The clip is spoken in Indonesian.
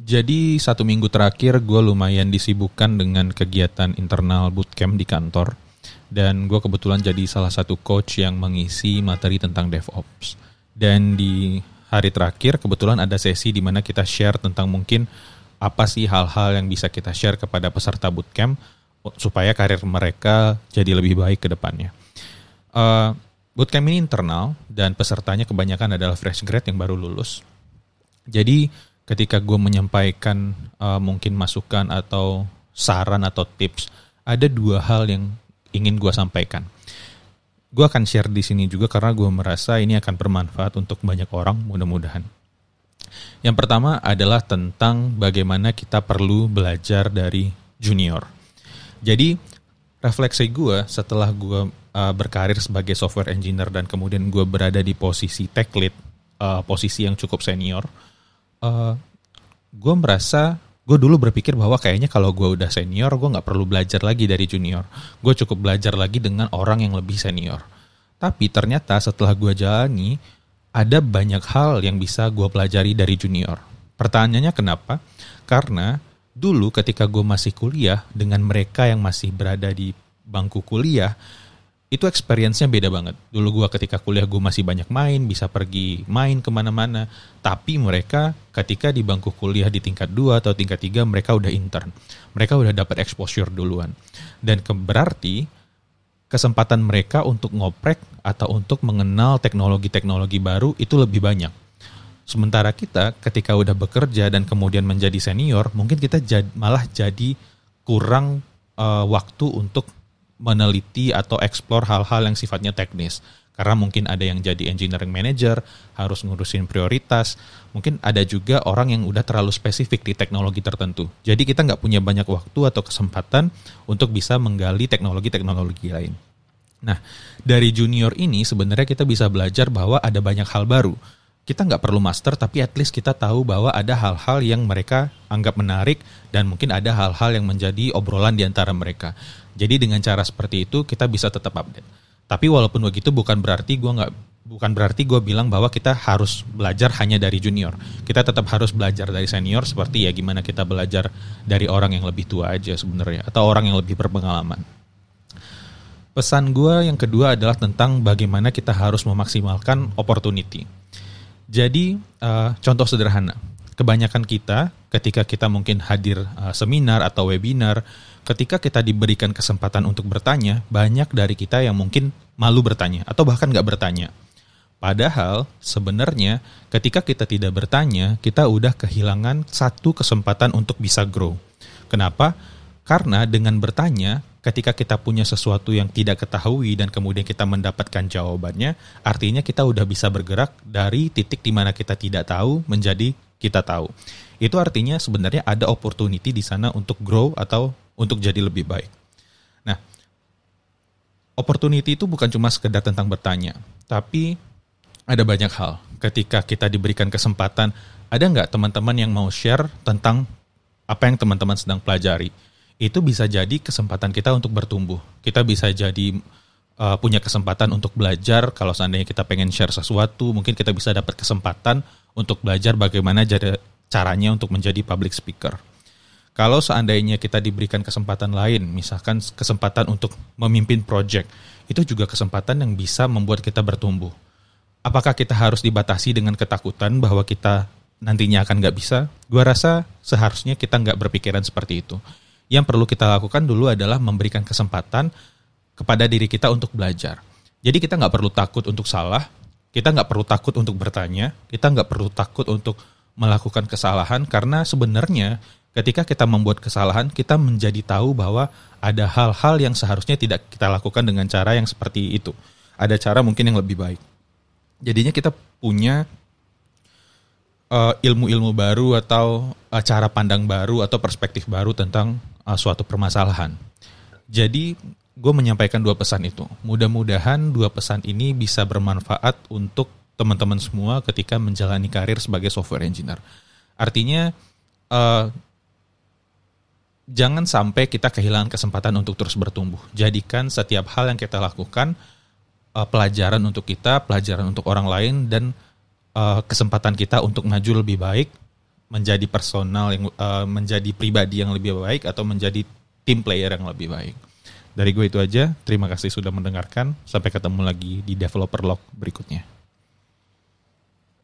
Jadi satu minggu terakhir gue lumayan disibukkan dengan kegiatan internal bootcamp di kantor. Dan gue kebetulan jadi salah satu coach yang mengisi materi tentang DevOps. Dan di hari terakhir kebetulan ada sesi di mana kita share tentang mungkin apa sih hal-hal yang bisa kita share kepada peserta bootcamp supaya karir mereka jadi lebih baik ke depannya. Uh, bootcamp ini internal dan pesertanya kebanyakan adalah fresh grad yang baru lulus. Jadi ketika gue menyampaikan uh, mungkin masukan atau saran atau tips, ada dua hal yang ingin gue sampaikan. Gue akan share di sini juga karena gue merasa ini akan bermanfaat untuk banyak orang mudah-mudahan. Yang pertama adalah tentang bagaimana kita perlu belajar dari junior. Jadi refleksi gue setelah gue uh, berkarir sebagai software engineer dan kemudian gue berada di posisi tech lead, uh, posisi yang cukup senior, gue merasa gue dulu berpikir bahwa kayaknya kalau gue udah senior gue nggak perlu belajar lagi dari junior. Gue cukup belajar lagi dengan orang yang lebih senior. Tapi ternyata setelah gue jalani ada banyak hal yang bisa gue pelajari dari junior. Pertanyaannya kenapa? Karena dulu ketika gue masih kuliah dengan mereka yang masih berada di bangku kuliah itu experience-nya beda banget. Dulu gue ketika kuliah gue masih banyak main, bisa pergi main ke mana-mana. Tapi mereka ketika di bangku kuliah di tingkat 2 atau tingkat 3 mereka udah intern. Mereka udah dapat exposure duluan. Dan ke, berarti kesempatan mereka untuk ngoprek atau untuk mengenal teknologi-teknologi baru itu lebih banyak. Sementara kita ketika udah bekerja dan kemudian menjadi senior, mungkin kita jad, malah jadi kurang uh, waktu untuk meneliti atau explore hal-hal yang sifatnya teknis. Karena mungkin ada yang jadi engineering manager, harus ngurusin prioritas. Mungkin ada juga orang yang udah terlalu spesifik di teknologi tertentu. Jadi kita nggak punya banyak waktu atau kesempatan untuk bisa menggali teknologi-teknologi lain. Nah, dari junior ini sebenarnya kita bisa belajar bahwa ada banyak hal baru. Kita nggak perlu master, tapi at least kita tahu bahwa ada hal-hal yang mereka anggap menarik dan mungkin ada hal-hal yang menjadi obrolan di antara mereka. Jadi dengan cara seperti itu kita bisa tetap update. Tapi walaupun begitu bukan berarti gue nggak bukan berarti gue bilang bahwa kita harus belajar hanya dari junior. Kita tetap harus belajar dari senior seperti ya gimana kita belajar dari orang yang lebih tua aja sebenarnya atau orang yang lebih berpengalaman. Pesan gue yang kedua adalah tentang bagaimana kita harus memaksimalkan opportunity. Jadi uh, contoh sederhana, kebanyakan kita ketika kita mungkin hadir uh, seminar atau webinar ketika kita diberikan kesempatan untuk bertanya, banyak dari kita yang mungkin malu bertanya atau bahkan nggak bertanya. Padahal sebenarnya ketika kita tidak bertanya, kita udah kehilangan satu kesempatan untuk bisa grow. Kenapa? Karena dengan bertanya, ketika kita punya sesuatu yang tidak ketahui dan kemudian kita mendapatkan jawabannya, artinya kita udah bisa bergerak dari titik di mana kita tidak tahu menjadi kita tahu. Itu artinya sebenarnya ada opportunity di sana untuk grow atau untuk jadi lebih baik. Nah, opportunity itu bukan cuma sekedar tentang bertanya, tapi ada banyak hal. Ketika kita diberikan kesempatan, ada nggak teman-teman yang mau share tentang apa yang teman-teman sedang pelajari? Itu bisa jadi kesempatan kita untuk bertumbuh. Kita bisa jadi uh, punya kesempatan untuk belajar. Kalau seandainya kita pengen share sesuatu, mungkin kita bisa dapat kesempatan untuk belajar bagaimana caranya untuk menjadi public speaker. Kalau seandainya kita diberikan kesempatan lain, misalkan kesempatan untuk memimpin project, itu juga kesempatan yang bisa membuat kita bertumbuh. Apakah kita harus dibatasi dengan ketakutan bahwa kita nantinya akan nggak bisa? Gua rasa seharusnya kita nggak berpikiran seperti itu. Yang perlu kita lakukan dulu adalah memberikan kesempatan kepada diri kita untuk belajar. Jadi kita nggak perlu takut untuk salah, kita nggak perlu takut untuk bertanya, kita nggak perlu takut untuk melakukan kesalahan karena sebenarnya ketika kita membuat kesalahan, kita menjadi tahu bahwa ada hal-hal yang seharusnya tidak kita lakukan dengan cara yang seperti itu. Ada cara mungkin yang lebih baik. Jadinya kita punya uh, ilmu-ilmu baru atau uh, cara pandang baru atau perspektif baru tentang uh, suatu permasalahan. Jadi gue menyampaikan dua pesan itu. Mudah-mudahan dua pesan ini bisa bermanfaat untuk teman-teman semua ketika menjalani karir sebagai software engineer. Artinya uh, jangan sampai kita kehilangan kesempatan untuk terus bertumbuh. Jadikan setiap hal yang kita lakukan uh, pelajaran untuk kita, pelajaran untuk orang lain, dan uh, kesempatan kita untuk maju lebih baik menjadi personal yang uh, menjadi pribadi yang lebih baik atau menjadi tim player yang lebih baik. Dari gue itu aja. Terima kasih sudah mendengarkan. Sampai ketemu lagi di developer log berikutnya.